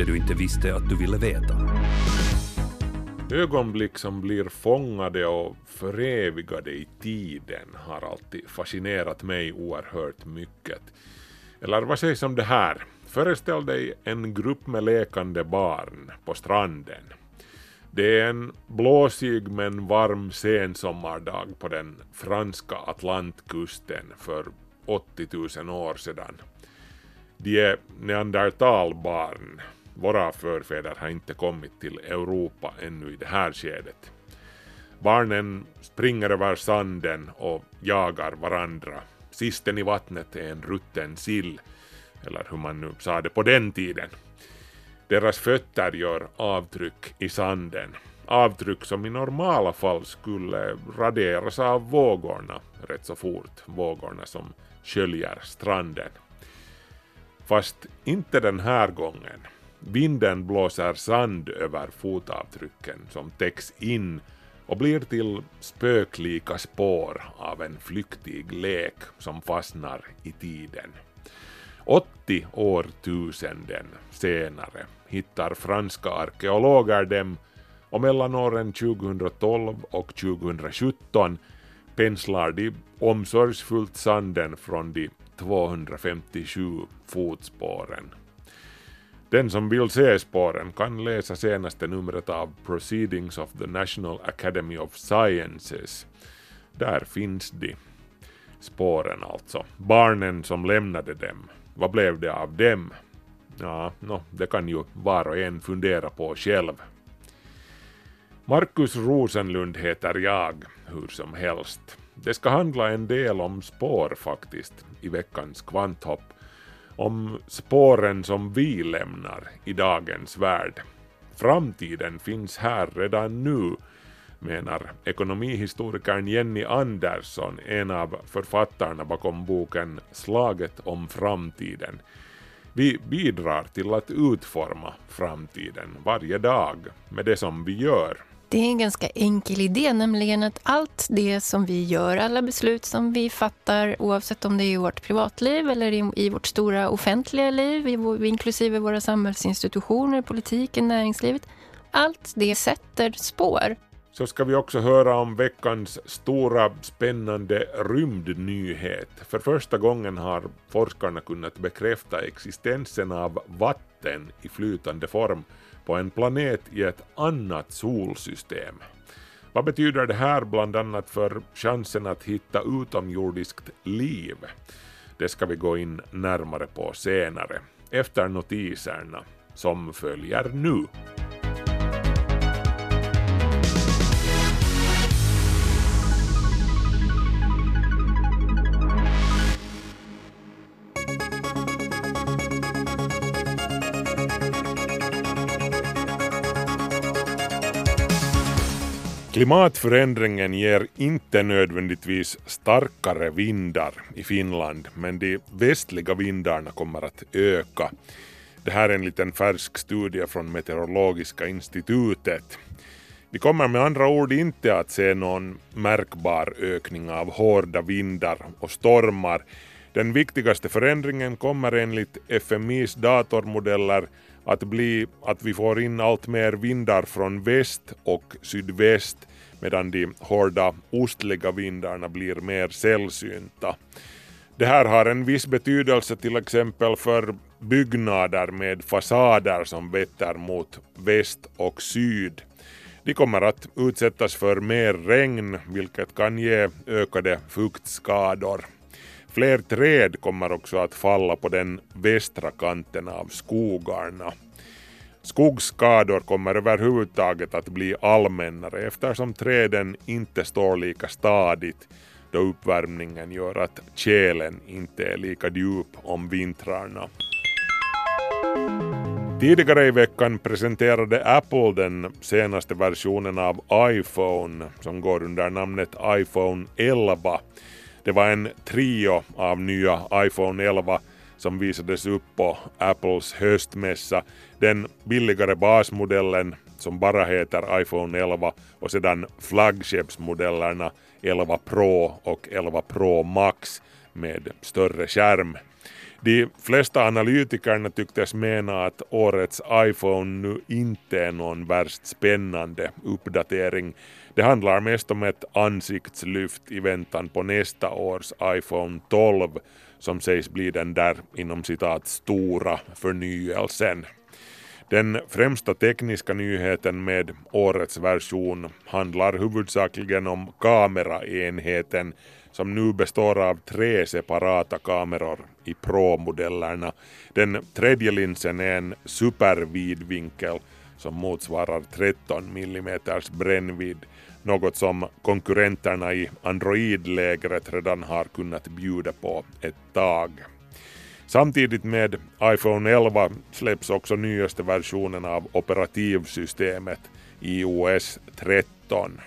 det du inte visste att du ville veta. Ögonblick som blir fångade och förevigade i tiden har alltid fascinerat mig oerhört mycket. Eller vad sägs om det här? Föreställ dig en grupp med lekande barn på stranden. Det är en blåsig men varm sensommardag på den franska Atlantkusten för 80 000 år sedan. De är neandertalbarn. Våra förfäder har inte kommit till Europa ännu i det här skedet. Barnen springer över sanden och jagar varandra. Sisten i vattnet är en rutten sill, eller hur man nu sa det på den tiden. Deras fötter gör avtryck i sanden. Avtryck som i normala fall skulle raderas av vågorna rätt så fort. Vågorna som sköljer stranden. Fast inte den här gången. Vinden blåser sand över fotavtrycken som täcks in och blir till spöklika spår av en flyktig lek som fastnar i tiden. 80 årtusenden senare hittar franska arkeologer dem och mellan åren 2012 och 2017 penslar de omsorgsfullt sanden från de 257 fotspåren. Den som vill se spåren kan läsa senaste numret av Proceedings of the National Academy of Sciences. Där finns de. Spåren alltså. Barnen som lämnade dem. Vad blev det av dem? Ja, no, det kan ju var och en fundera på själv. Markus Rosenlund heter jag, hur som helst. Det ska handla en del om spår faktiskt i veckans kvanthopp. Om spåren som vi lämnar i dagens värld. Framtiden finns här redan nu, menar ekonomihistorikern Jenny Andersson, en av författarna bakom boken Slaget om framtiden. Vi bidrar till att utforma framtiden varje dag med det som vi gör. Det är en ganska enkel idé, nämligen att allt det som vi gör, alla beslut som vi fattar, oavsett om det är i vårt privatliv eller i, vårt stora offentliga liv, inklusive våra samhällsinstitutioner, politiken, näringslivet, allt det sätter spår. Så ska vi också höra om veckans stora spännande rymdnyhet. För första gången har forskarna kunnat bekräfta existensen av vatten i flytande form på en planet i ett annat solsystem. Vad betyder det här bland annat för chansen att hitta utomjordiskt liv? Det ska vi gå in närmare på senare, efter notiserna som följer nu. Klimatförändringen ger inte nödvändigtvis starkare vindar i Finland, men de västliga vindarna kommer att öka. Det här är en liten färsk studie från Meteorologiska institutet. Vi kommer med andra ord inte att se någon märkbar ökning av hårda vindar och stormar. Den viktigaste förändringen kommer enligt FMIs datormodeller att bli att vi får in allt mer vindar från väst och sydväst medan de hårda ostliga vindarna blir mer sällsynta. Det här har en viss betydelse till exempel för byggnader med fasader som vetter mot väst och syd. De kommer att utsättas för mer regn vilket kan ge ökade fuktskador. Fler träd kommer också att falla på den västra kanten av skogarna. Skogsskador kommer överhuvudtaget att bli allmännare eftersom träden inte står lika stadigt då uppvärmningen gör att tjälen inte är lika djup om vintrarna. Tidigare i veckan presenterade Apple den senaste versionen av iPhone som går under namnet iPhone 11. Det var en trio av nya iPhone 11 som visades upp på Apples höstmässa. Den billigare basmodellen som bara heter iPhone 11 och sedan flaggskeppsmodellerna 11 Pro och 11 Pro Max med större skärm. De flesta analytikerna tycktes mena att årets iPhone nu inte är någon värst spännande uppdatering. Det handlar mest om ett ansiktslyft i väntan på nästa års iPhone 12 som sägs bli den där inom citat stora förnyelsen. Den främsta tekniska nyheten med årets version handlar huvudsakligen om kameraenheten som nu består av tre separata kameror i Pro-modellerna. Den tredje linsen är en supervidvinkel som motsvarar 13 mm brännvidd, något som konkurrenterna i Android-lägret redan har kunnat bjuda på ett tag. Samtidigt med iPhone 11 släpps också nyaste versionen av operativsystemet iOS 13.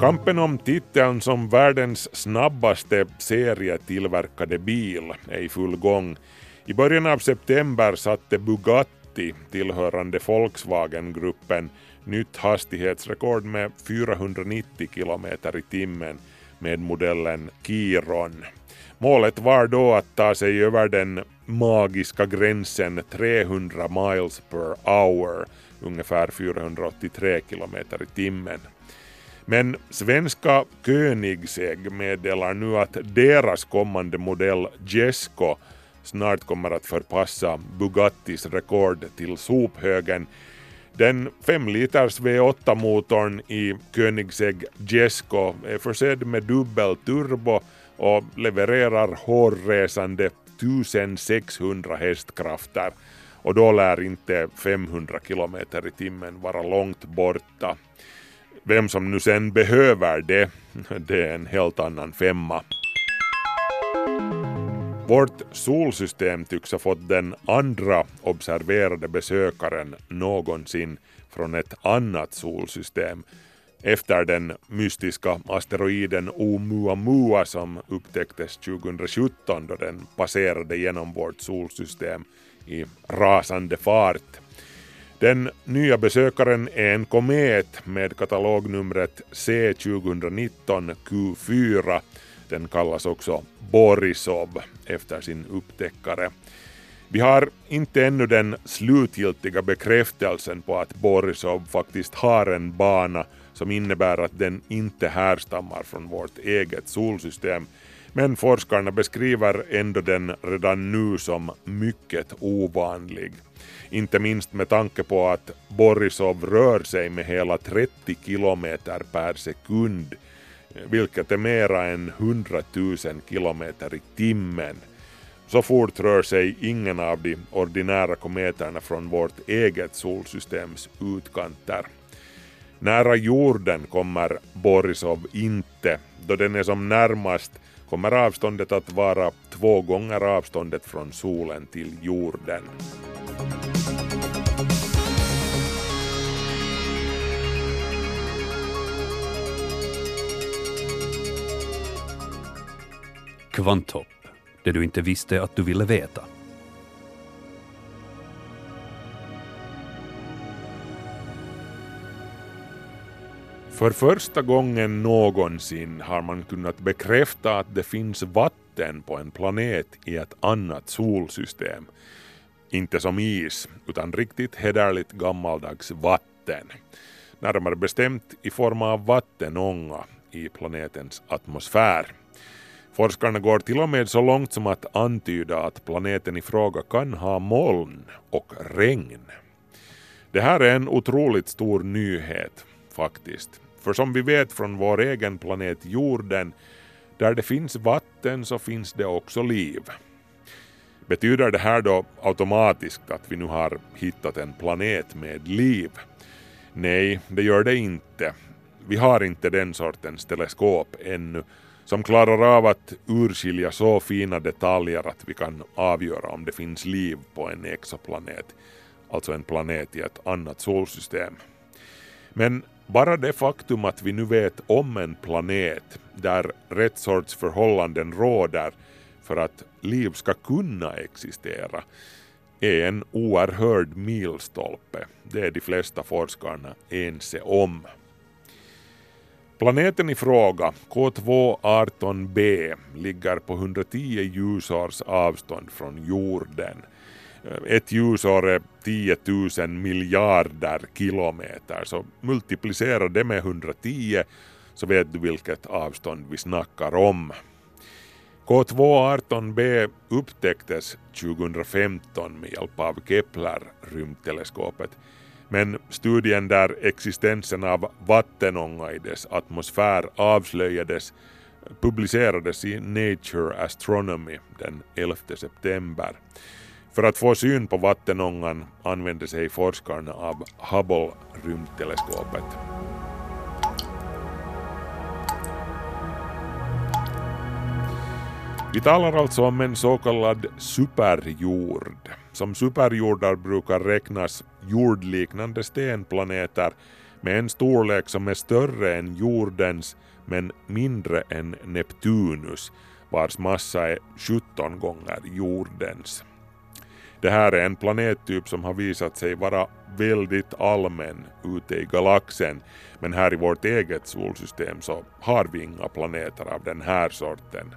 Kampen om titeln som världens snabbaste serietillverkade bil är i full gång. I början av september satte Bugatti, tillhörande Volkswagen-gruppen, nytt hastighetsrekord med 490 km i timmen med modellen Kiron. Målet var då att ta sig över den magiska gränsen 300 miles per hour, ungefär 483 kilometer i timmen. Men svenska Königsegg meddelar nu att deras kommande modell Jesco snart kommer att förpassa Bugattis rekord till sophögen. Den 5 liters V8-motorn i Königsegg Jesco är försedd med dubbel turbo och levererar hårresande 1600 hästkrafter och då lär inte 500 kilometer i timmen vara långt borta. Vem som nu sen behöver det, det är en helt annan femma. Vårt solsystem tycks ha fått den andra observerade besökaren någonsin från ett annat solsystem efter den mystiska asteroiden Oumuamua som upptäcktes 2017 då den passerade genom vårt solsystem i rasande fart. Den nya besökaren är en komet med katalognumret C2019 Q4. Den kallas också Borisov efter sin upptäckare. Vi har inte ännu den slutgiltiga bekräftelsen på att Borisov faktiskt har en bana som innebär att den inte härstammar från vårt eget solsystem. Men forskarna beskriver ändå den redan nu som mycket ovanlig. Inte minst med tanke på att Borisov rör sig med hela 30 kilometer per sekund, vilket är mera än 100 000 kilometer i timmen. Så fort rör sig ingen av de ordinära kometerna från vårt eget solsystems utkanter. Nära jorden kommer Borisov inte, då den är som närmast kommer avståndet att vara två gånger avståndet från solen till jorden. Kvanthopp, det du inte visste att du ville veta. För första gången någonsin har man kunnat bekräfta att det finns vatten på en planet i ett annat solsystem. Inte som is, utan riktigt hederligt gammaldags vatten. Närmare bestämt i form av vattenånga i planetens atmosfär. Forskarna går till och med så långt som att antyda att planeten i fråga kan ha moln och regn. Det här är en otroligt stor nyhet faktiskt. För som vi vet från vår egen planet jorden, där det finns vatten så finns det också liv. Betyder det här då automatiskt att vi nu har hittat en planet med liv? Nej, det gör det inte. Vi har inte den sortens teleskop ännu, som klarar av att urskilja så fina detaljer att vi kan avgöra om det finns liv på en exoplanet, alltså en planet i ett annat solsystem. Men bara det faktum att vi nu vet om en planet där rätt sorts förhållanden råder för att liv ska kunna existera är en oerhörd milstolpe. Det är de flesta forskarna ense om. Planeten i fråga, K2-18b, ligger på 110 ljusårs avstånd från jorden. Ett ljusår är 10 000 miljarder kilometer, så multiplicera det med 110 så vet du vilket avstånd vi snackar om. K2-18b upptäcktes 2015 med hjälp av Kepler-rymdteleskopet men studien där existensen av vattenånga i dess atmosfär avslöjades publicerades i Nature Astronomy den 11 september. För att få syn på vattenångan använde sig forskarna av Hubble-rymdteleskopet. Vi talar alltså om en så kallad superjord. Som superjordar brukar räknas jordliknande stenplaneter med en storlek som är större än jordens men mindre än Neptunus vars massa är 17 gånger jordens. Det här är en planettyp som har visat sig vara väldigt allmän ute i galaxen men här i vårt eget solsystem så har vi inga planeter av den här sorten.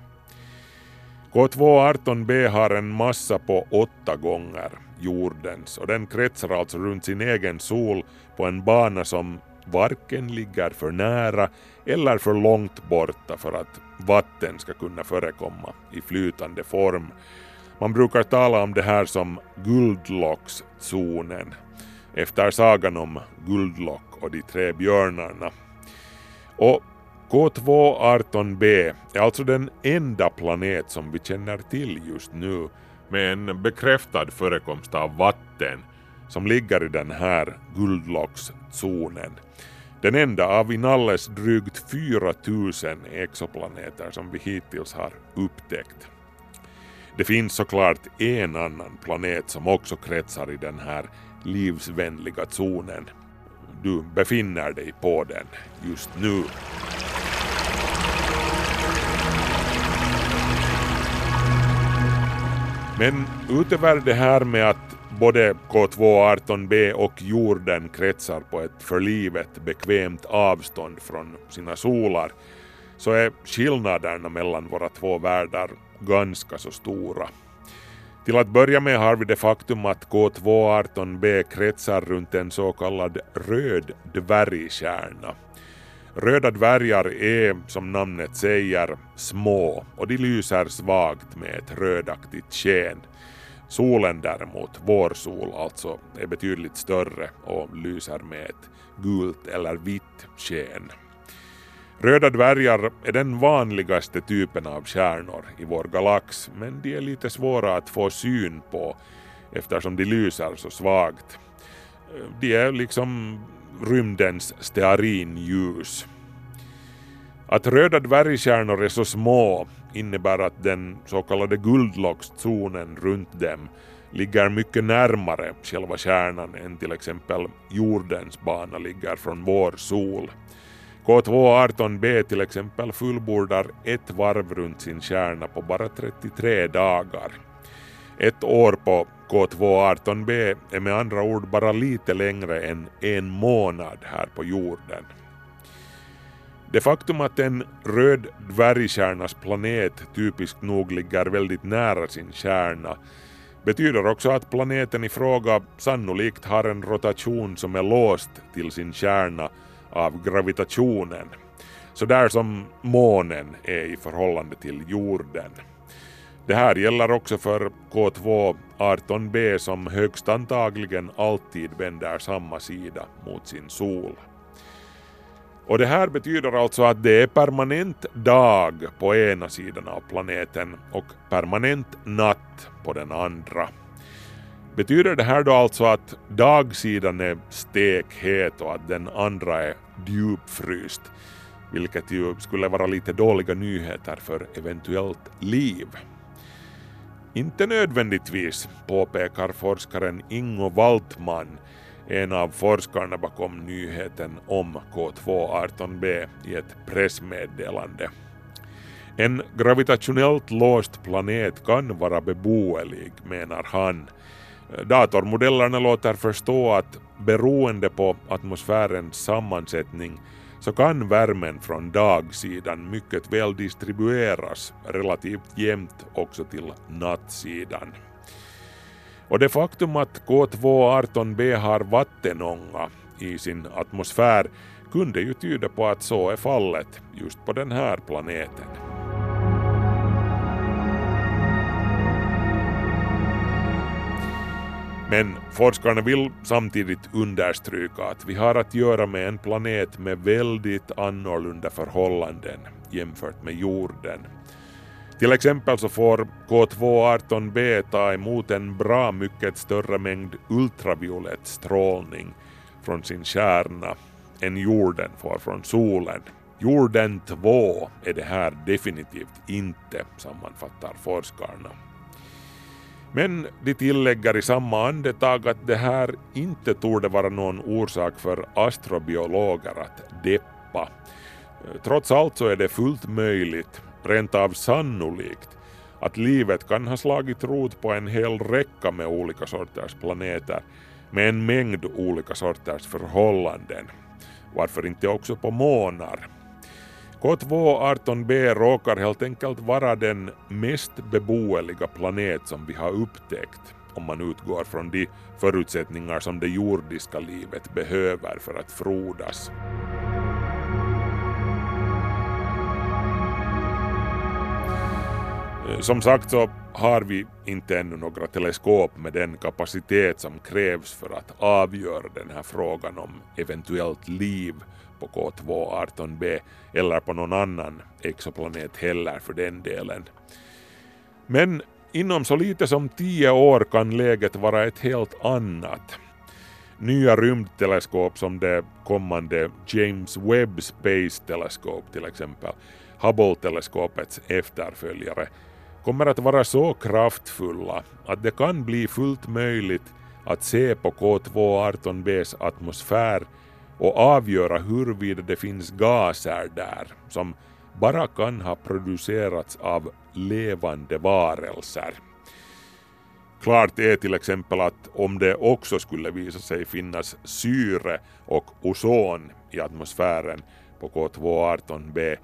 K2-18b har en massa på åtta gånger jordens och den kretsar alltså runt sin egen sol på en bana som varken ligger för nära eller för långt borta för att vatten ska kunna förekomma i flytande form. Man brukar tala om det här som guldlockszonen efter sagan om Guldlock och de tre björnarna. Och K2-18b är alltså den enda planet som vi känner till just nu med en bekräftad förekomst av vatten som ligger i den här guldlockszonen. Den enda av inalles drygt 4000 exoplaneter som vi hittills har upptäckt. Det finns såklart en annan planet som också kretsar i den här livsvänliga zonen. Du befinner dig på den just nu. Men utöver det här med att både K2-18b och jorden kretsar på ett för livet bekvämt avstånd från sina solar så är skillnaderna mellan våra två världar ganska så stora. Till att börja med har vi det faktum att K2-18b kretsar runt en så kallad röd dvärgkärna. Röda dvärgar är, som namnet säger, små och de lyser svagt med ett rödaktigt sken. Solen däremot, vår sol alltså, är betydligt större och lyser med ett gult eller vitt sken. Röda dvärgar är den vanligaste typen av stjärnor i vår galax men de är lite svåra att få syn på eftersom de lyser så svagt. De är liksom rymdens stearinljus. Att röda dvärgstjärnor är så små innebär att den så kallade guldlockszonen runt dem ligger mycket närmare själva kärnan än till exempel jordens bana ligger från vår sol. K2-18b till exempel fullbordar ett varv runt sin kärna på bara 33 dagar. Ett år på K2-18b är med andra ord bara lite längre än en månad här på jorden. Det faktum att en röd dvärgkärnas planet typiskt nog ligger väldigt nära sin kärna betyder också att planeten i fråga sannolikt har en rotation som är låst till sin kärna av gravitationen, så där som månen är i förhållande till jorden. Det här gäller också för K2-18b som högst antagligen alltid vänder samma sida mot sin sol. Och det här betyder alltså att det är permanent dag på ena sidan av planeten och permanent natt på den andra. Betyder det här då alltså att dagsidan är stekhet och att den andra är djupfryst? vilket ju skulle vara lite dåliga nyheter för eventuellt liv. Inte nödvändigtvis, påpekar forskaren Ingo Waltman, en av forskarna bakom nyheten om K2-18b i ett pressmeddelande. En gravitationellt låst planet kan vara beboelig, menar han. Datormodellerna låter förstå att beroende på atmosfärens sammansättning så kan värmen från dagsidan mycket väl distribueras relativt jämnt också till nattsidan. Och det faktum att K2-18b har vattenånga i sin atmosfär kunde ju tyda på att så är fallet just på den här planeten. Men forskarna vill samtidigt understryka att vi har att göra med en planet med väldigt annorlunda förhållanden jämfört med jorden. Till exempel så får K2-18b ta emot en bra mycket större mängd ultraviolett strålning från sin kärna än jorden får från solen. Jorden 2 är det här definitivt inte, sammanfattar forskarna. Men de tillägger i samma andetag att det här inte torde vara någon orsak för astrobiologer att deppa. Trots allt så är det fullt möjligt, rent av sannolikt, att livet kan ha slagit rot på en hel räcka med olika sorters planeter med en mängd olika sorters förhållanden. Varför inte också på månar? K2-18b råkar helt enkelt vara den mest beboeliga planet som vi har upptäckt om man utgår från de förutsättningar som det jordiska livet behöver för att frodas. Eh, som sagt så har vi inte ännu några teleskop med den kapacitet som krävs för att avgöra den här frågan om eventuellt liv på K2-18b eller på någon annan exoplanet heller för den delen. Men inom så lite som tio år kan läget vara ett helt annat. Nya rymdteleskop som det kommande James Webb Space Telescope till exempel, Hubble-teleskopets efterföljare, kommer att vara så kraftfulla att det kan bli fullt möjligt att se på K2-18bs atmosfär och avgöra huruvida det finns gaser där som bara kan ha producerats av levande varelser. Klart är till exempel att om det också skulle visa sig finnas syre och ozon i atmosfären på K2-18b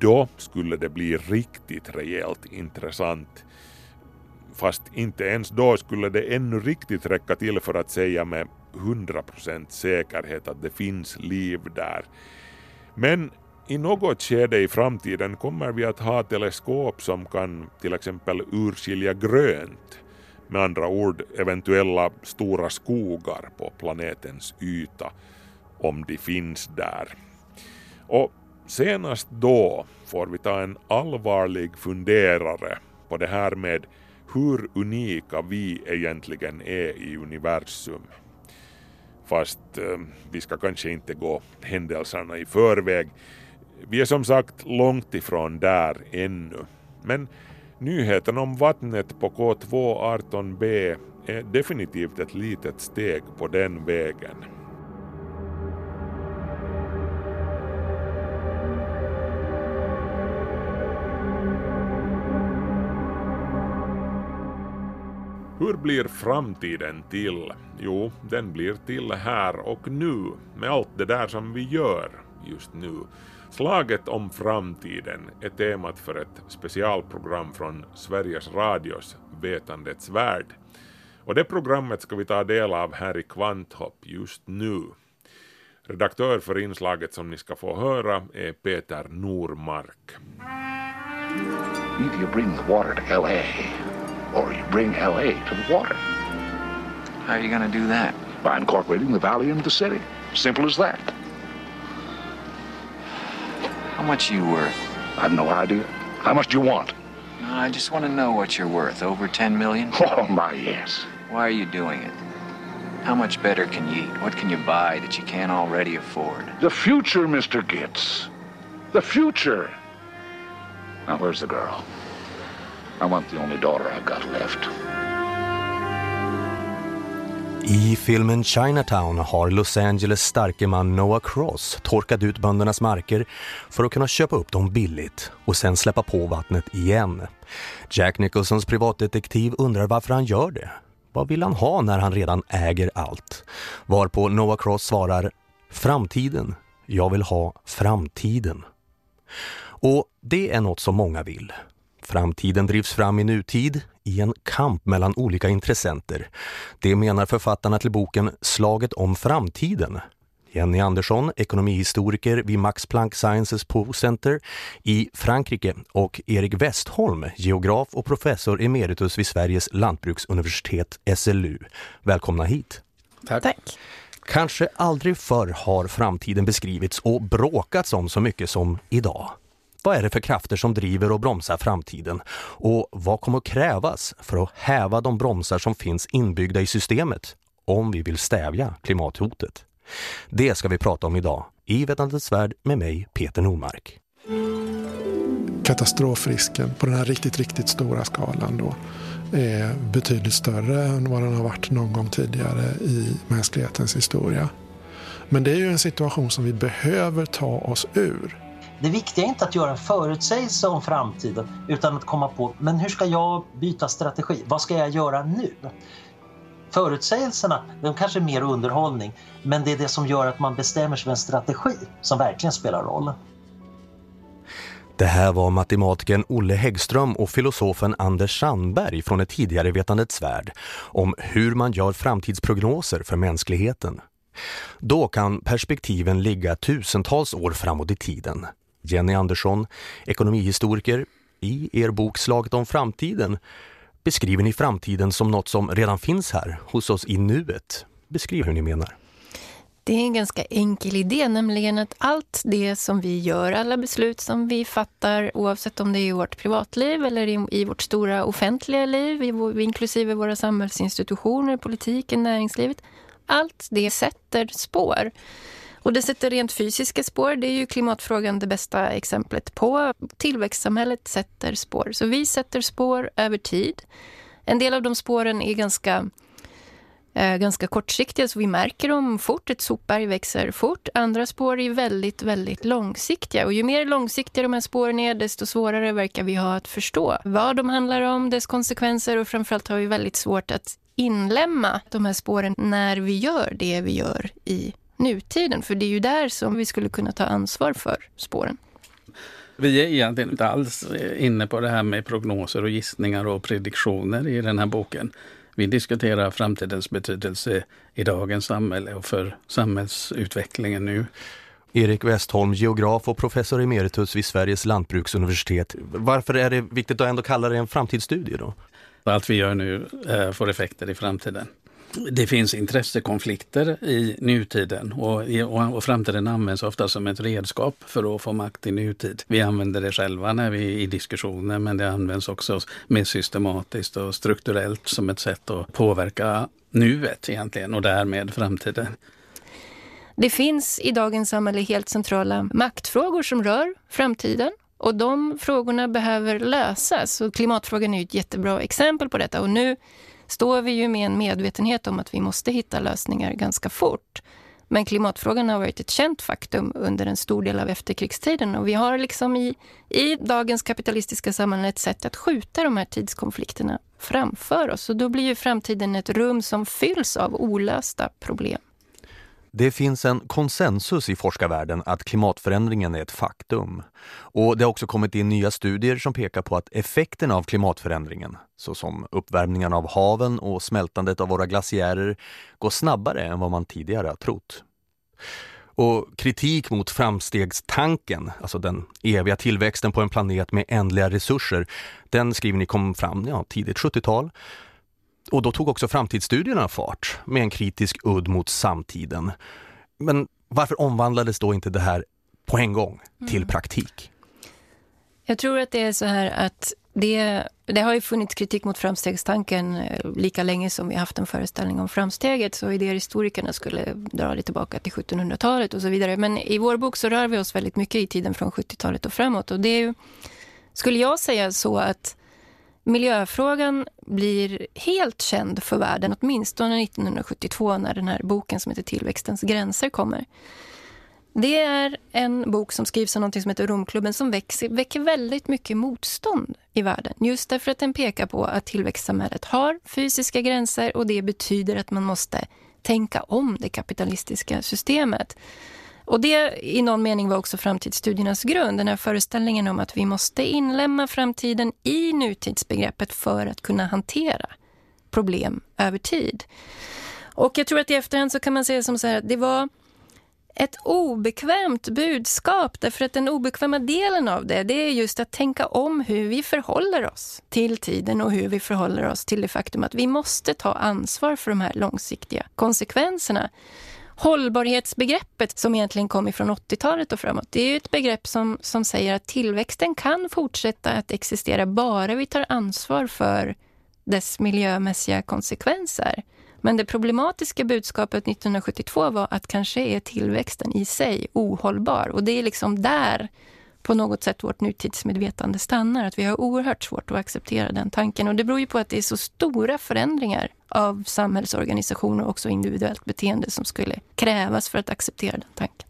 då skulle det bli riktigt rejält intressant. Fast inte ens då skulle det ännu riktigt räcka till för att säga med 100% säkerhet att det finns liv där. Men i något skede i framtiden kommer vi att ha teleskop som kan till exempel urskilja grönt, med andra ord eventuella stora skogar på planetens yta, om de finns där. Och senast då får vi ta en allvarlig funderare på det här med hur unika vi egentligen är i universum. Fast eh, vi ska kanske inte gå händelserna i förväg. Vi är som sagt långt ifrån där ännu. Men nyheten om vattnet på K2-18b är definitivt ett litet steg på den vägen. Hur blir framtiden till? Jo, den blir till här och nu, med allt det där som vi gör just nu. Slaget om framtiden är temat för ett specialprogram från Sveriges Radios Vetandets värld. Och det programmet ska vi ta del av här i Kvanthopp just nu. Redaktör för inslaget som ni ska få höra är Peter Normark. Either you bring the water to LA or you bring LA to the water How are you going to do that? by incorporating the valley into the city. Simple as that. How much are you worth? I've no idea. How much do you want? No, I just want to know what you're worth. Over 10 million? Oh, my, yes. Why are you doing it? How much better can you eat? What can you buy that you can't already afford? The future, Mr. Gitz. The future. Now, where's the girl? I want the only daughter I got left. I filmen Chinatown har Los Angeles starke man Noah Cross torkat ut böndernas marker för att kunna köpa upp dem billigt och sen släppa på vattnet igen. Jack Nicholsons privatdetektiv undrar varför han gör det. Vad vill han ha när han redan äger allt? Varpå Noah Cross svarar Framtiden. Jag vill ha framtiden. Och det är något som många vill. Framtiden drivs fram i nutid i en kamp mellan olika intressenter. Det menar författarna till boken Slaget om framtiden. Jenny Andersson, ekonomihistoriker vid Max Planck Sciences Po Center i Frankrike och Erik Westholm, geograf och professor emeritus vid Sveriges lantbruksuniversitet SLU. Välkomna hit. Tack. Tack. Kanske aldrig förr har framtiden beskrivits och bråkats om så mycket som idag. Vad är det för krafter som driver och bromsar framtiden? Och vad kommer att krävas för att häva de bromsar som finns inbyggda i systemet om vi vill stävja klimathotet? Det ska vi prata om idag i Vetandets värld med mig, Peter Nordmark. Katastrofrisken på den här riktigt, riktigt stora skalan då är betydligt större än vad den har varit någon gång tidigare i mänsklighetens historia. Men det är ju en situation som vi behöver ta oss ur. Det viktiga är inte att göra en förutsägelse om framtiden utan att komma på, men hur ska jag byta strategi? Vad ska jag göra nu? Förutsägelserna, de kanske är mer underhållning, men det är det som gör att man bestämmer sig för en strategi som verkligen spelar roll. Det här var matematikern Olle Häggström och filosofen Anders Sandberg från ett tidigare Vetandets värld om hur man gör framtidsprognoser för mänskligheten. Då kan perspektiven ligga tusentals år framåt i tiden. Jenny Andersson, ekonomihistoriker, i er bok Slaget om framtiden beskriver ni framtiden som något som redan finns här hos oss i nuet. Beskriv hur ni menar. Det är en ganska enkel idé, nämligen att allt det som vi gör, alla beslut som vi fattar, oavsett om det är i vårt privatliv eller i, vårt stora offentliga liv, inklusive våra samhällsinstitutioner, politiken, näringslivet, allt det sätter spår. Och det sätter rent fysiska spår. Det är ju klimatfrågan det bästa exemplet på. Tillväxtsamhället sätter spår. Så vi sätter spår över tid. En del av de spåren är ganska, eh, ganska kortsiktiga så vi märker dem fort. Ett sopberg växer fort. Andra spår är väldigt, väldigt långsiktiga. Och ju mer långsiktiga de här spåren är desto svårare verkar vi ha att förstå vad de handlar om, dess konsekvenser och framförallt har vi väldigt svårt att inlämna de här spåren när vi gör det vi gör i nutiden. För det är ju där som vi skulle kunna ta ansvar för spåren. Vi är egentligen inte alls inne på det här med prognoser och gissningar och prediktioner i den här boken. Vi diskuterar framtidens betydelse i dagens samhälle och för samhällsutvecklingen nu. Erik Westholm, geograf och professor emeritus vid Sveriges lantbruksuniversitet. Varför är det viktigt att ändå kalla det en framtidsstudie då? Allt vi gör nu eh, får effekter i framtiden det finns intressekonflikter i nutiden och, och, framtiden används ofta som ett redskap för att få makt i nutid. Vi använder det själva när vi i diskussioner men det används också mer systematiskt och strukturellt som ett sätt att påverka nuet egentligen och därmed framtiden. Det finns i dagens samhälle helt centrala maktfrågor som rör framtiden och de frågorna behöver lösas och klimatfrågan är ett jättebra exempel på detta och nu står vi ju med en medvetenhet om att vi måste hitta lösningar ganska fort. Men klimatfrågan har varit ett känt faktum under en stor del av efterkrigstiden och vi har liksom i, i dagens kapitalistiska samhälle ett sätt att skjuta de här tidskonflikterna framför oss. Och då blir ju framtiden ett rum som fylls av olösta problem. Det finns en konsensus i forskarvärlden att klimatförändringen är ett faktum. Och det har också kommit in nya studier som pekar på att effekterna av klimatförändringen, såsom uppvärmningen av haven och smältandet av våra glaciärer, går snabbare än vad man tidigare har trott. Och kritik mot framstegstanken, alltså den eviga tillväxten på en planet med ändliga resurser, den skriver ni kom fram ja, tidigt 70-tal. Och då tog också framtidsstudierna fart med en kritisk udd mot samtiden. Men varför omvandlades då inte det här på en gång till mm. praktik? Jag tror att det är så här att det det har ju funnits kritik mot framstegstanken eh, lika länge som vi haft en föreställning om framsteget. Så idéhistorikerna skulle dra det tillbaka till 1700-talet och så vidare. Men i vår bok så rör vi oss väldigt mycket i tiden från 70-talet och framåt. Och det är ju, skulle jag säga så att miljöfrågan blir helt känd för världen, åtminstone 1972 när den här boken som heter Tillväxtens gränser kommer. Det är en bok som skrivs av något som heter Romklubben som växer, väcker väldigt mycket motstånd i världen. Just därför att den pekar på att tillväxtsamhället har fysiska gränser och det betyder att man måste tänka om det kapitalistiska systemet. Och det i någon mening var också framtidsstudiernas grund. Den här föreställningen om att vi måste inlämna framtiden i nutidsbegreppet för att kunna hantera problem över tid. Och jag tror att i efterhand så kan man säga som så här att det var ett obekvämt budskap därför att den obekväma delen av det, det är just att tänka om hur vi förhåller oss till tiden och hur vi förhåller oss till det faktum att vi måste ta ansvar för de här långsiktiga konsekvenserna. Hållbarhetsbegreppet som egentligen kom ifrån 80-talet och framåt, det är ju ett begrepp som, som säger att tillväxten kan fortsätta att existera bara vi tar ansvar för dess miljömässiga konsekvenser. Men det problematiska budskapet 1972 var att kanske är tillväxten i sig ohållbar. Och det är liksom där på något sätt vårt nutidsmedvetande stannar. Att vi har oerhört svårt att acceptera den tanken. Och det beror ju på att det är så stora förändringar av samhällsorganisationer och också individuellt beteende som skulle krävas för att acceptera den tanken.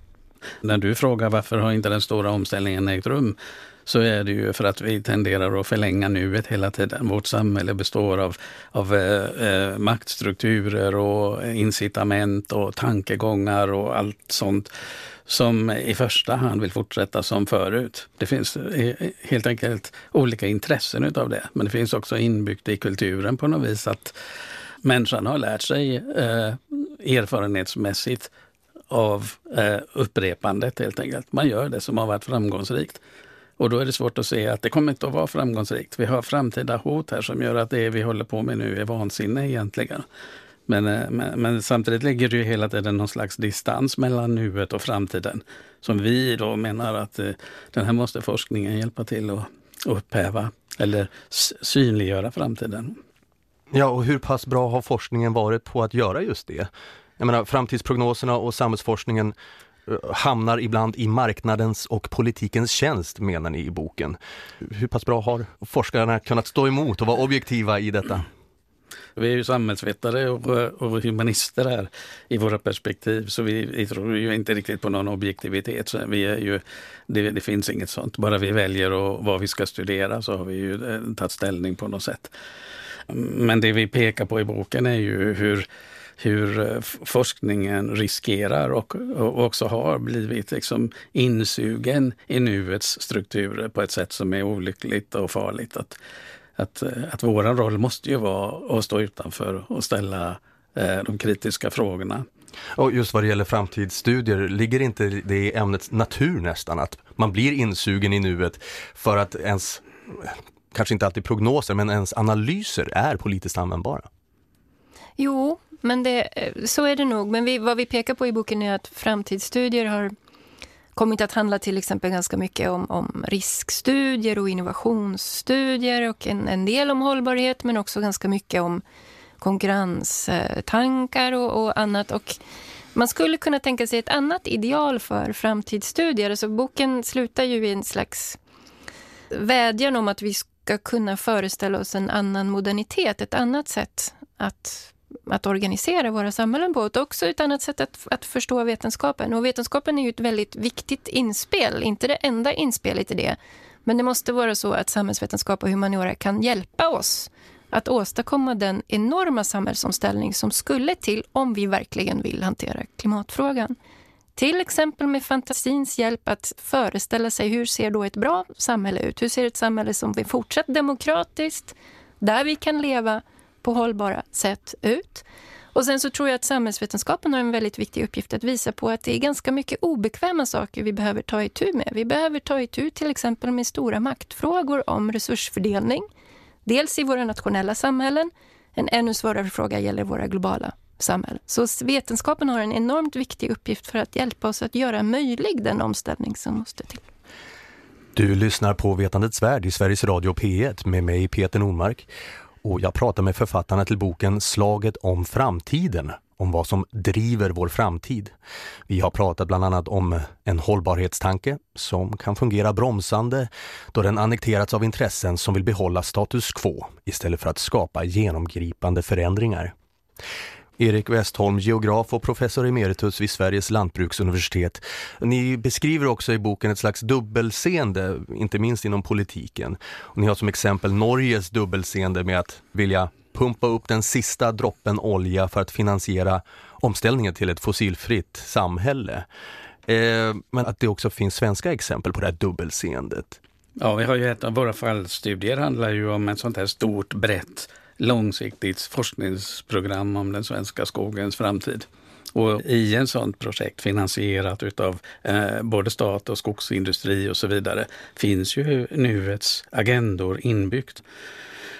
När du frågar varför har inte den stora omställningen ägt rum så är det ju för att vi tenderar att förlänga nuet hela tiden. Vårt samhälle består av, av eh, eh maktstrukturer och incitament och tankegångar och allt sånt som i första hand vill fortsätta som förut. Det finns eh, helt enkelt olika intressen utav det. Men det finns också inbyggt i kulturen på något vis att människan har lärt sig eh, erfarenhetsmässigt av eh, upprepandet helt enkelt. Man gör det som har varit framgångsrikt. Och då är det svårt att se att det kommer inte att vara framgångsrikt. Vi har framtida hot här som gör att det vi håller på med nu är vansinne egentligen. Men, eh, men, men, samtidigt ligger det ju hela tiden någon slags distans mellan nuet och framtiden. Som vi då menar att eh, den här måste forskningen hjälpa till att upphäva eller synliggöra framtiden. Ja, och hur pass bra har forskningen varit på att göra just det? Jag menar, framtidsprognoserna och samhällsforskningen hamnar ibland i marknadens och politikens tjänst, menar ni i boken. Hur pass bra har forskarna kunnat stå emot och vara objektiva i detta? Vi är ju samhällsvetare och, och humanister här i våra perspektiv, så vi, vi, tror ju inte riktigt på någon objektivitet. Så vi är ju, det, det finns inget sånt. Bara vi väljer och vad vi ska studera så har vi ju eh, tagit ställning på något sätt. Men det vi pekar på i boken är ju hur hur eh, forskningen riskerar och, och också har blivit liksom insugen i nuets strukturer på ett sätt som är olyckligt och farligt. Att, att, eh, att vår roll måste ju vara att stå utanför och ställa eh, de kritiska frågorna. Och just vad det gäller framtidsstudier, ligger inte det i ämnets natur nästan att man blir insugen i nuet för att ens, kanske inte alltid prognoser, men ens analyser är politiskt användbara? Jo, men det, eh, så är det nog. Men vi, vad vi pekar på i boken är att framtidsstudier har kommit att handla till exempel ganska mycket om, om riskstudier och innovationsstudier och en, en, del om hållbarhet men också ganska mycket om konkurrenstankar och, och annat. Och man skulle kunna tänka sig ett annat ideal för framtidsstudier. Alltså boken slutar ju i en slags vädjan om att vi ska kunna föreställa oss en annan modernitet, ett annat sätt att att organisera våra samhällen på. Och också ett annat sätt att, att förstå vetenskapen. Och vetenskapen är ju ett väldigt viktigt inspel, inte det enda inspelet i det. Men det måste vara så att samhällsvetenskap och humaniora kan hjälpa oss att åstadkomma den enorma samhällsomställning som skulle till om vi verkligen vill hantera klimatfrågan. Till exempel med fantasins hjälp att föreställa sig hur ser då ett bra samhälle ut? Hur ser ett samhälle som är fortsatt demokratiskt, där vi kan leva på hållbara sätt ut. Och sen så tror jag att samhällsvetenskapen har en väldigt viktig uppgift att visa på att det är ganska mycket obekväma saker vi behöver ta itu med. Vi behöver ta itu till exempel med stora maktfrågor om resursfördelning. Dels i våra nationella samhällen. En ännu svårare fråga gäller våra globala samhällen. Så vetenskapen har en enormt viktig uppgift för att hjälpa oss att göra möjlig den omställning som måste till. Du lyssnar på Vetandets värld i Sveriges Radio P1 med mig Peter Nordmark och jag pratar med författarna till boken Slaget om framtiden, om vad som driver vår framtid. Vi har pratat bland annat om en hållbarhetstanke som kan fungera bromsande då den annekterats av intressen som vill behålla status quo istället för att skapa genomgripande förändringar. Erik Westholm, geograf och professor emeritus vid Sveriges lantbruksuniversitet. Ni beskriver också i boken ett slags dubbelseende, inte minst inom politiken. Och ni har som exempel Norges dubbelseende med att vilja pumpa upp den sista droppen olja för att finansiera omställningen till ett fossilfritt samhälle. Eh, men att det också finns svenska exempel på det här dubbelseendet. Ja, vi har ju ett av våra fallstudier handlar ju om ett sånt här stort, brett långsiktigt forskningsprogram om den svenska skogens framtid. Och i en sådant projekt finansierat utav eh, både stat och skogsindustri och så vidare finns ju nuets agendor inbyggt.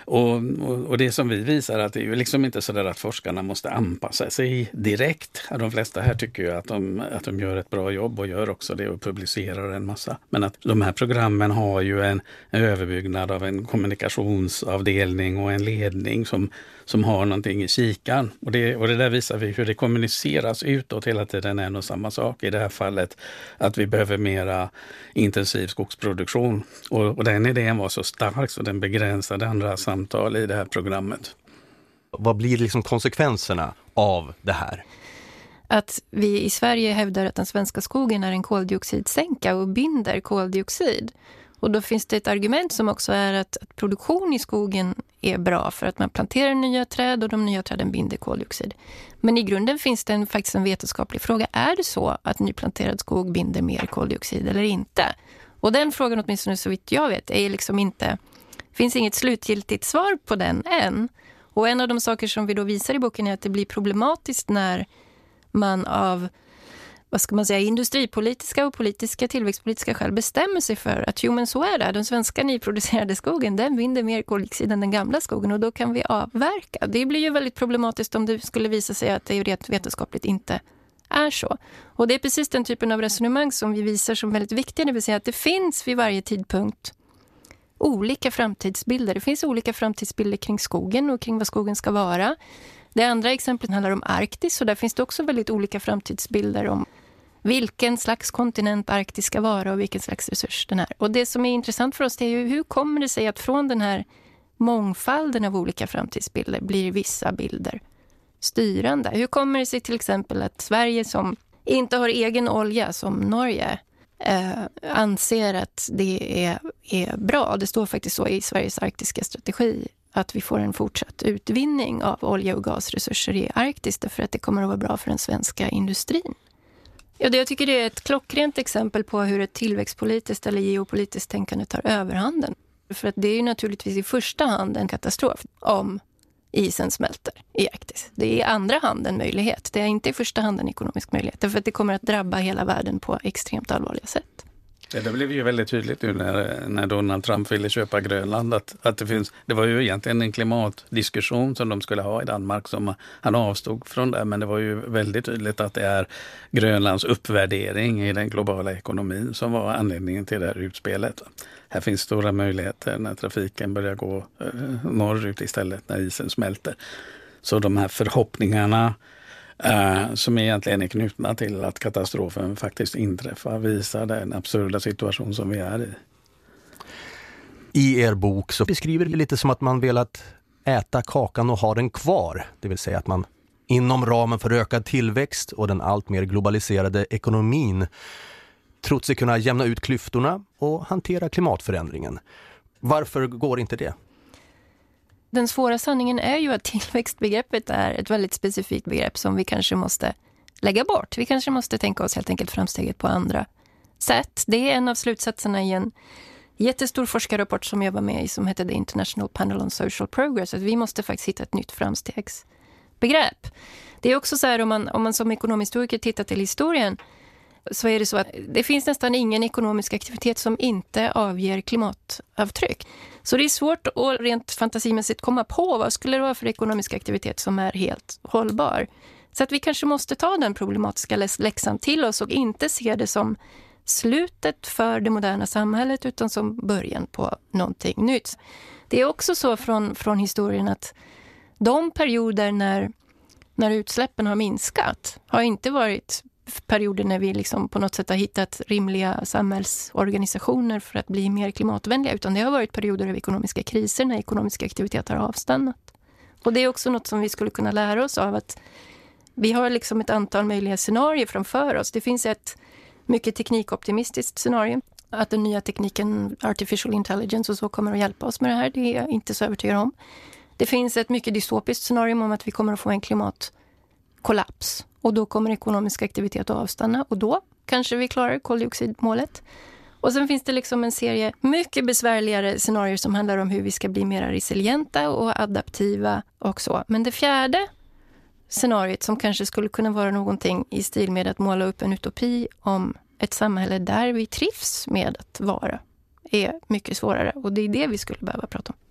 Och, och, och, det som vi visar att det är ju liksom inte så där att forskarna måste anpassa sig direkt. De flesta här tycker ju att de, att de gör ett bra jobb och gör också det och publicerar en massa. Men att de här programmen har ju en, en överbyggnad av en kommunikationsavdelning och en ledning som som har någonting i kikan. Och det, och det där visar vi hur det kommuniceras utåt hela tiden är nog samma sak. I det här fallet att vi behöver mera intensiv skogsproduktion. Och, och den idén var så stark så den begränsade andra samtal i det här programmet. Vad blir liksom konsekvenserna av det här? Att vi i Sverige hävdar att den svenska skogen är en koldioxidsänka och binder koldioxid. Och då finns det ett argument som också är att, att, produktion i skogen är bra för att man planterar nya träd och de nya träden binder koldioxid. Men i grunden finns det en, faktiskt en vetenskaplig fråga. Är det så att nyplanterad skog binder mer koldioxid eller inte? Och den frågan, åtminstone så vitt jag vet, är liksom inte... finns inget slutgiltigt svar på den än. Och en av de saker som vi då visar i boken är att det blir problematiskt när man av vad ska man säga, industripolitiska och politiska tillväxtpolitiska skäl bestämmer sig för att jo men så är det, den svenska nyproducerade skogen den binder mer koldioxid än den gamla skogen och då kan vi avverka. Det blir ju väldigt problematiskt om det skulle visa sig att det rent vetenskapligt inte är så. Och det är precis den typen av resonemang som vi visar som väldigt viktiga, det vill säga att det finns vid varje tidpunkt olika framtidsbilder. Det finns olika framtidsbilder kring skogen och kring vad skogen ska vara. Det andra exemplet handlar om Arktis och där finns det också väldigt olika framtidsbilder om vilken slags kontinent Arktis ska vara och vilken slags resurs den är. Och det som är intressant för oss är ju hur kommer det sig att från den här mångfalden av olika framtidsbilder blir vissa bilder styrande? Hur kommer det sig till exempel att Sverige som inte har egen olja som Norge eh, anser att det är, är bra? Det står faktiskt så i Sveriges arktiska strategi att vi får en fortsatt utvinning av olja och gasresurser i Arktis därför att det kommer att vara bra för den svenska industrin. Ja, det jag tycker det är ett klockrent exempel på hur ett tillväxtpolitiskt eller geopolitiskt tänkande tar överhanden. För att det är ju naturligtvis i första hand en katastrof om isen smälter i Arktis. Det är i andra hand en möjlighet. Det är inte i första hand en ekonomisk möjlighet. Därför att det kommer att drabba hela världen på extremt allvarliga sätt. Ja, det blev ju väldigt tydligt nu när, när Donald Trump ville köpa Grönland. Att, att det, finns, det var ju egentligen en klimatdiskussion som de skulle ha i Danmark som han avstod från det. Men det var ju väldigt tydligt att det är Grönlands uppvärdering i den globala ekonomin som var anledningen till det här utspelet. Här finns stora möjligheter när trafiken börjar gå eh, norrut istället när isen smälter. Så de här förhoppningarna eh, som egentligen är knutna till att katastrofen faktiskt inträffar visar den absurda situation som vi är i. I er bok så beskriver det lite som att man velat äta kakan och ha den kvar. Det vill säga att man inom ramen för ökad tillväxt och den alltmer globaliserade ekonomin trott sig kunna jämna ut klyftorna och hantera klimatförändringen. Varför går inte det? Den svåra sanningen är ju att tillväxtbegreppet är ett väldigt specifikt begrepp som vi kanske måste lägga bort. Vi kanske måste tänka oss helt enkelt framsteget på andra sätt. Det är en av slutsatserna i en jättestor forskarrapport som jag var med i som heter The International Panel on Social Progress. Att vi måste faktiskt hitta ett nytt framstegsbegrepp. Det är också så här om man, om man som ekonomhistoriker tittar till historien så är det så att det finns nästan ingen ekonomisk aktivitet som inte avger klimatavtryck. Så det är svårt att rent fantasimässigt komma på vad skulle det vara för ekonomisk aktivitet som är helt hållbar. Så att vi kanske måste ta den problematiska läxan till oss och inte se det som slutet för det moderna samhället utan som början på någonting nytt. Det är också så från, från historien att de perioder när, när utsläppen har minskat har inte varit perioder när vi liksom på något sätt har hittat rimliga samhällsorganisationer för att bli mer klimatvänliga, utan det har varit perioder av ekonomiska kriser när ekonomiska aktiviteter har avstannat. Och det är också något som vi skulle kunna lära oss av att vi har liksom ett antal möjliga scenarier framför oss. Det finns ett mycket teknikoptimistiskt scenario. Att den nya tekniken, artificial intelligence och så, kommer att hjälpa oss med det här. Det är jag inte så övertygad om. Det finns ett mycket dystopiskt scenario om att vi kommer att få en klimatkollaps. Och då kommer ekonomisk aktivitet att avstanna och då kanske vi klarar koldioxidmålet. Och sen finns det liksom en serie mycket besvärligare scenarier som handlar om hur vi ska bli mer resilienta och adaptiva och så. Men det fjärde scenariot som kanske skulle kunna vara någonting i stil med att måla upp en utopi om ett samhälle där vi trivs med att vara är mycket svårare. Och det är det vi skulle behöva prata om.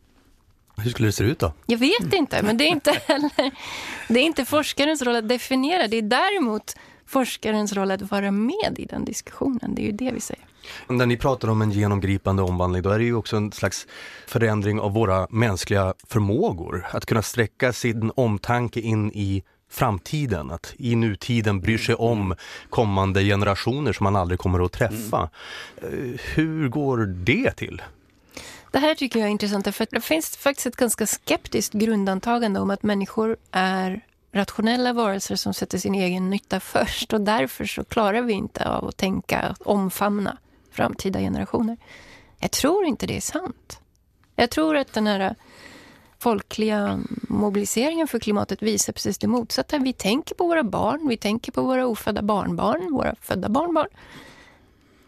Hur skulle det se ut då? Jag vet inte, men det är inte heller det är inte forskarens roll att definiera. Det är däremot forskarens roll att vara med i den diskussionen. Det är ju det vi säger. När ni pratar om en genomgripande omvandling, då är det ju också en slags förändring av våra mänskliga förmågor. Att kunna sträcka sin omtanke in i framtiden, att i nutiden bryr sig om kommande generationer som man aldrig kommer att träffa. Mm. Hur går det till? Det här tycker jag är intressant för det finns faktiskt ett ganska skeptiskt grundantagande om att människor är rationella varelser som sätter sin egen nytta först och därför så klarar vi inte av att tänka, omfamna framtida generationer. Jag tror inte det är sant. Jag tror att den här folkliga mobiliseringen för klimatet visar precis det motsatta. Vi tänker på våra barn, vi tänker på våra ofödda barnbarn, våra födda barnbarn.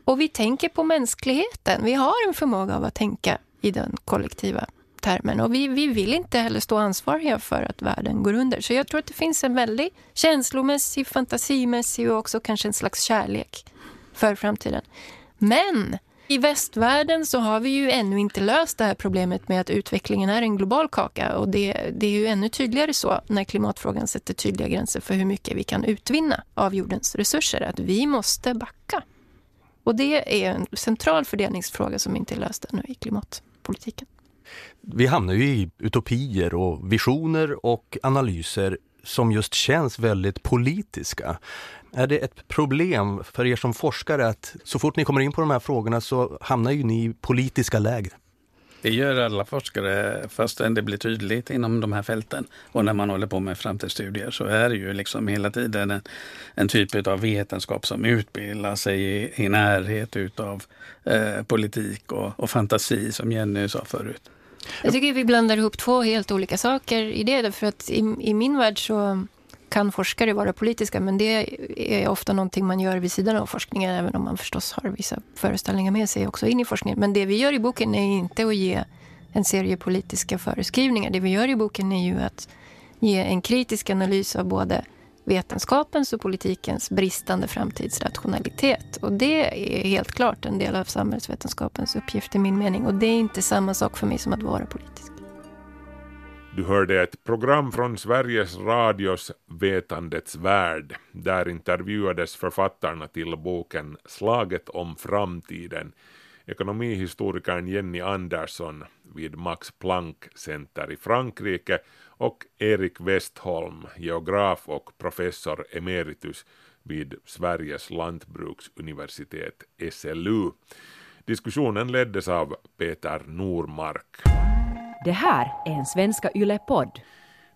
Och vi tänker på mänskligheten. Vi har en förmåga av att tänka i den kollektiva termen. Och vi, vi vill inte heller stå ansvariga för att världen går under. Så jag tror att det finns en väldigt känslomässig, fantasimässig och också kanske en slags kärlek för framtiden. Men i västvärlden så har vi ju ännu inte löst det här problemet med att utvecklingen är en global kaka. Och det, det är ju ännu tydligare så när klimatfrågan sätter tydliga gränser för hur mycket vi kan utvinna av jordens resurser. Att vi måste backa. Och det är en central fördelningsfråga som inte är löst ännu i politiken. Vi hamnar ju i utopier och visioner och analyser som just känns väldigt politiska. Är det ett problem för er som forskare att så fort ni kommer in på de här frågorna så hamnar ju ni i politiska läger? Det gör alla forskare fastän det blir tydligt inom de här fälten. Och när man håller på med framtidsstudier så är det ju liksom hela tiden en, en typ av vetenskap som utbildar sig i, i närhet utav eh, politik och, och fantasi som Jenny sa förut. Jag tycker vi blandar ihop två helt olika saker i det. för att i, i min värld så kan forskare vara politiska men det är ofta någonting man gör vid sidan av forskningen även om man förstås har vissa föreställningar med sig också in i forskningen. Men det vi gör i boken är inte att ge en serie politiska föreskrivningar. Det vi gör i boken är ju att ge en kritisk analys av både vetenskapens och politikens bristande framtidsrationalitet. Och det är helt klart en del av samhällsvetenskapens uppgift i min mening. Och det är inte samma sak för mig som att vara politisk. Du hörde ett program från Sveriges Radios Vetandets värld. Där intervjuades författarna till boken Slaget om framtiden ekonomihistorikern Jenny Andersson vid Max Planck Center i Frankrike och Erik Westholm, geograf och professor emeritus vid Sveriges lantbruksuniversitet SLU. Diskussionen leddes av Peter Normark. Det här är en Svenska Yle-podd.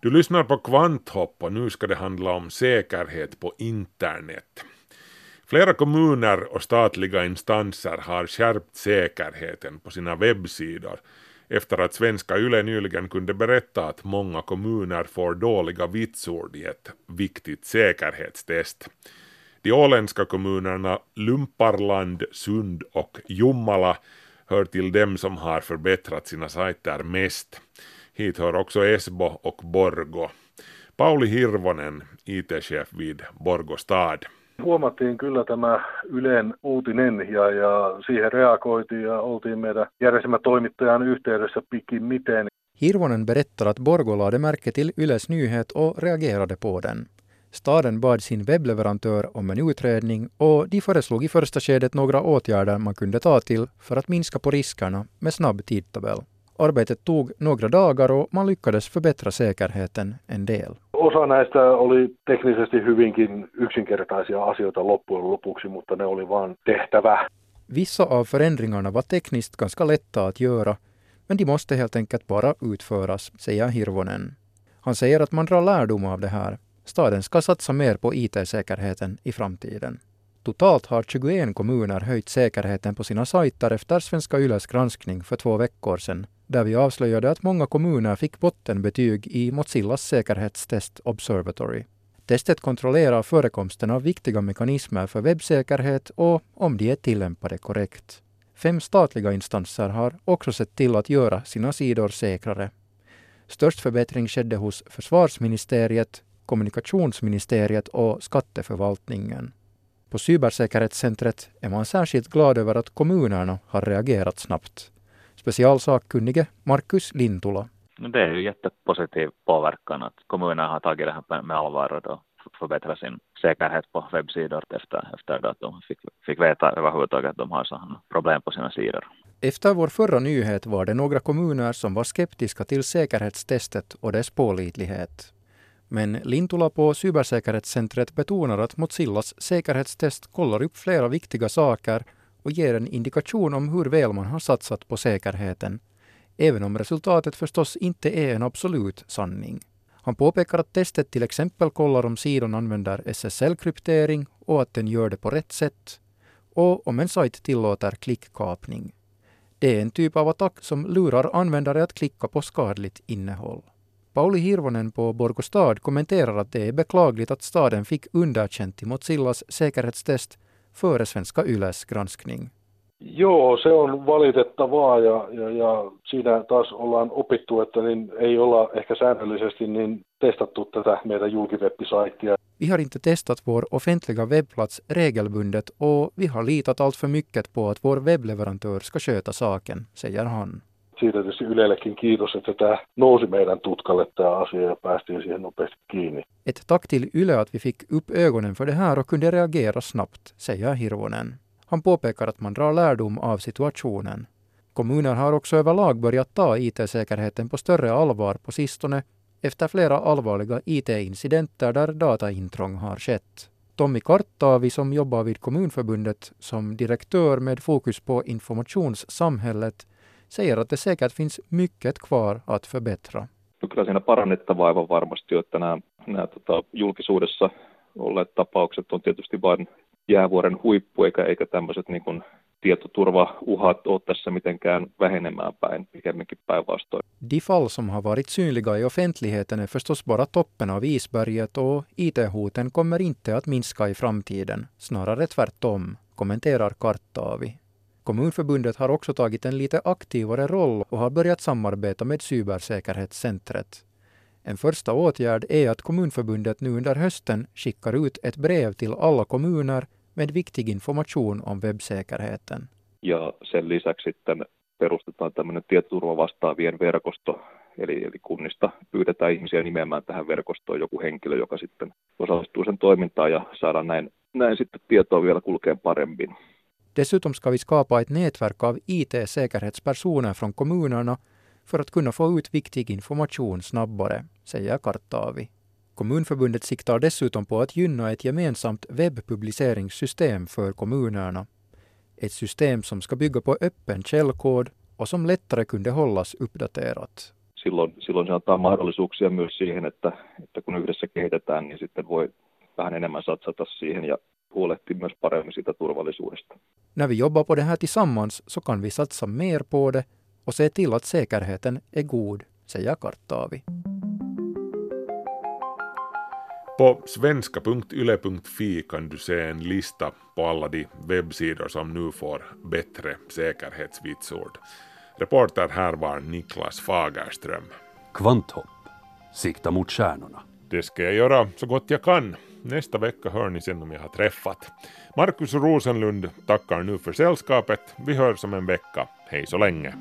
Du lyssnar på Kvanthopp och nu ska det handla om säkerhet på internet. Flera kommuner och statliga instanser har skärpt säkerheten på sina webbsidor efter att svenska YLE nyligen kunde berätta att många kommuner får dåliga vitsord i ett viktigt säkerhetstest. De åländska kommunerna Lumparland, Sund och Jomala hör till dem som har förbättrat sina sajter mest. Hit hör också Esbo och Borgo. Pauli Hirvonen, IT-chef vid Borgo stad. Huomattiin kyllä tämä Ylen uutinen ja, ja siihen reagoitiin ja oltiin meidän järjestelmätoimittajan yhteydessä pikimmiten. Hirvonen berättar att Borgo lade märke till Yles nyhet och reagerade på den. Staden bad sin webbleverantör om en utredning och de föreslog i första skedet några åtgärder man kunde ta till för att minska på riskerna med snabb tidtabell. Arbetet tog några dagar och man lyckades förbättra säkerheten en del. Osa näistä oli teknisesti hyvinkin yksinkertaisia asioita loppujen lopuksi, mutta ne oli vain tehtävä. Vissa av förändringarna var tekniskt ganska lätta att göra, men de måste helt enkelt bara utföras, säger Hirvonen. Han säger att man drar lärdom av det här. Staden ska satsa mer på IT-säkerheten i framtiden. Totalt har 21 kommuner höjt säkerheten på sina sajter efter Svenska Yles granskning för två veckor sedan, där vi avslöjade att många kommuner fick bottenbetyg i Mozillas säkerhetstest Observatory. Testet kontrollerar förekomsten av viktiga mekanismer för webbsäkerhet och om de är tillämpade korrekt. Fem statliga instanser har också sett till att göra sina sidor säkrare. Störst förbättring skedde hos Försvarsministeriet, Kommunikationsministeriet och Skatteförvaltningen. På Cybersäkerhetscentret är man särskilt glad över att kommunerna har reagerat snabbt. Specialsakkunnige Markus Lintula. Det är ju jättepositiv påverkan att kommunerna har tagit det här med allvar och då förbättrat sin säkerhet på webbsidor efter, efter att de fick, fick veta överhuvudtaget att de har sådana problem på sina sidor. Efter vår förra nyhet var det några kommuner som var skeptiska till säkerhetstestet och dess pålitlighet. Men Lintula på Cybersäkerhetscentret betonar att Mozillas säkerhetstest kollar upp flera viktiga saker och ger en indikation om hur väl man har satsat på säkerheten, även om resultatet förstås inte är en absolut sanning. Han påpekar att testet till exempel kollar om sidan använder SSL-kryptering och att den gör det på rätt sätt, och om en sajt tillåter klickkapning. Det är en typ av attack som lurar användare att klicka på skadligt innehåll. Pauli Hirvonen på Borgostad kommenterar att det är beklagligt att staden fick underkänt i Mozillas säkerhetstest före Svenska Yles granskning. Joo, se on valitettavaa ja, ja, ja siinä taas ollaan opittu, että niin ei olla ehkä säännöllisesti niin testattu tätä meidän julkiwebbisaittia. Vi har inte testat vår offentliga webbplats regelbundet och vi har litat allt för mycket på att vår webbleverantör ska sköta saken, säger han. Siitä tietysti Ylellekin kiitos, että tämä nousi meidän tutkalle tämä asia ja päästiin siihen nopeasti kiinni. Ett tack till Yle att vi fick upp ögonen för det här och kunde reagera snabbt, säger Hirvonen. Han påpekar att man drar lärdom av situationen. Kommuner har också överlag börjat ta IT-säkerheten på större allvar på sistone efter flera allvarliga IT-incidenter där dataintrång har skett. Tommy Kartavi som jobbar vid Kommunförbundet som direktör med fokus på informationssamhället säger att det säkert finns mycket kvar att förbättra. Kyllä siinä parannettavaa aivan varmasti, että nämä, nämä tota, julkisuudessa olleet tapaukset on tietysti vain jäävuoren huippu, eikä, eikä tämmöiset niin kuin tietoturvauhat ole tässä mitenkään vähenemään päin, pikemminkin päinvastoin. De fall som har varit synliga i offentligheten är förstås bara toppen av isberget och IT-hoten kommer inte att minska i framtiden, snarare tvärtom, kommenterar Kartavi. Kommunförbundet har också tagit en lite aktivare roll och har börjat samarbeta med Cybersäkerhetscentret. En första åtgärd är att Kommunförbundet nu under hösten skickar ut ett brev till alla kommuner med viktig information om webbsäkerheten. Ja sen lisäksi sitten perustetaan tämmöinen tietoturvavastaavien verkosto, eli, eli kunnista pyydetään ihmisiä nimeämään tähän verkostoon joku henkilö, joka sitten osallistuu sen toimintaan ja saadaan näin, näin sitten tietoa vielä kulkeen paremmin. Dessutom ska vi skapa ett nätverk av IT-säkerhetspersoner från kommunerna för att kunna få ut viktig information snabbare, säger Kartavi. Kommunförbundet siktar dessutom på att gynna ett gemensamt webbpubliceringssystem för kommunerna. Ett system som ska bygga på öppen källkod och som lättare kunde hållas uppdaterat. Silloin, silloin se antaa mahdollisuuksia myös siihen, että, että kun yhdessä kehitetään, niin sitten voi vähän enemmän satsata siihen ja huolehtii myös paremmin siitä turvallisuudesta. När vi jobbar på det här tillsammans så kan vi satsa mer på det och se till att säkerheten är god, säger Kartavi. På svenska.yle.fi kan du se en lista på alla de webbsidor som nu får bättre säkerhetsvitsord. Reporter här var Niklas Fagerström. Kvanthopp. Sikta mot stjärnorna. Det ska jag göra så gott jag kan. Nästa vecka hör ni sen om jag har träffat. Markus Rosenlund tackar nu för sällskapet. Vi hörs om en vecka. Hej så länge.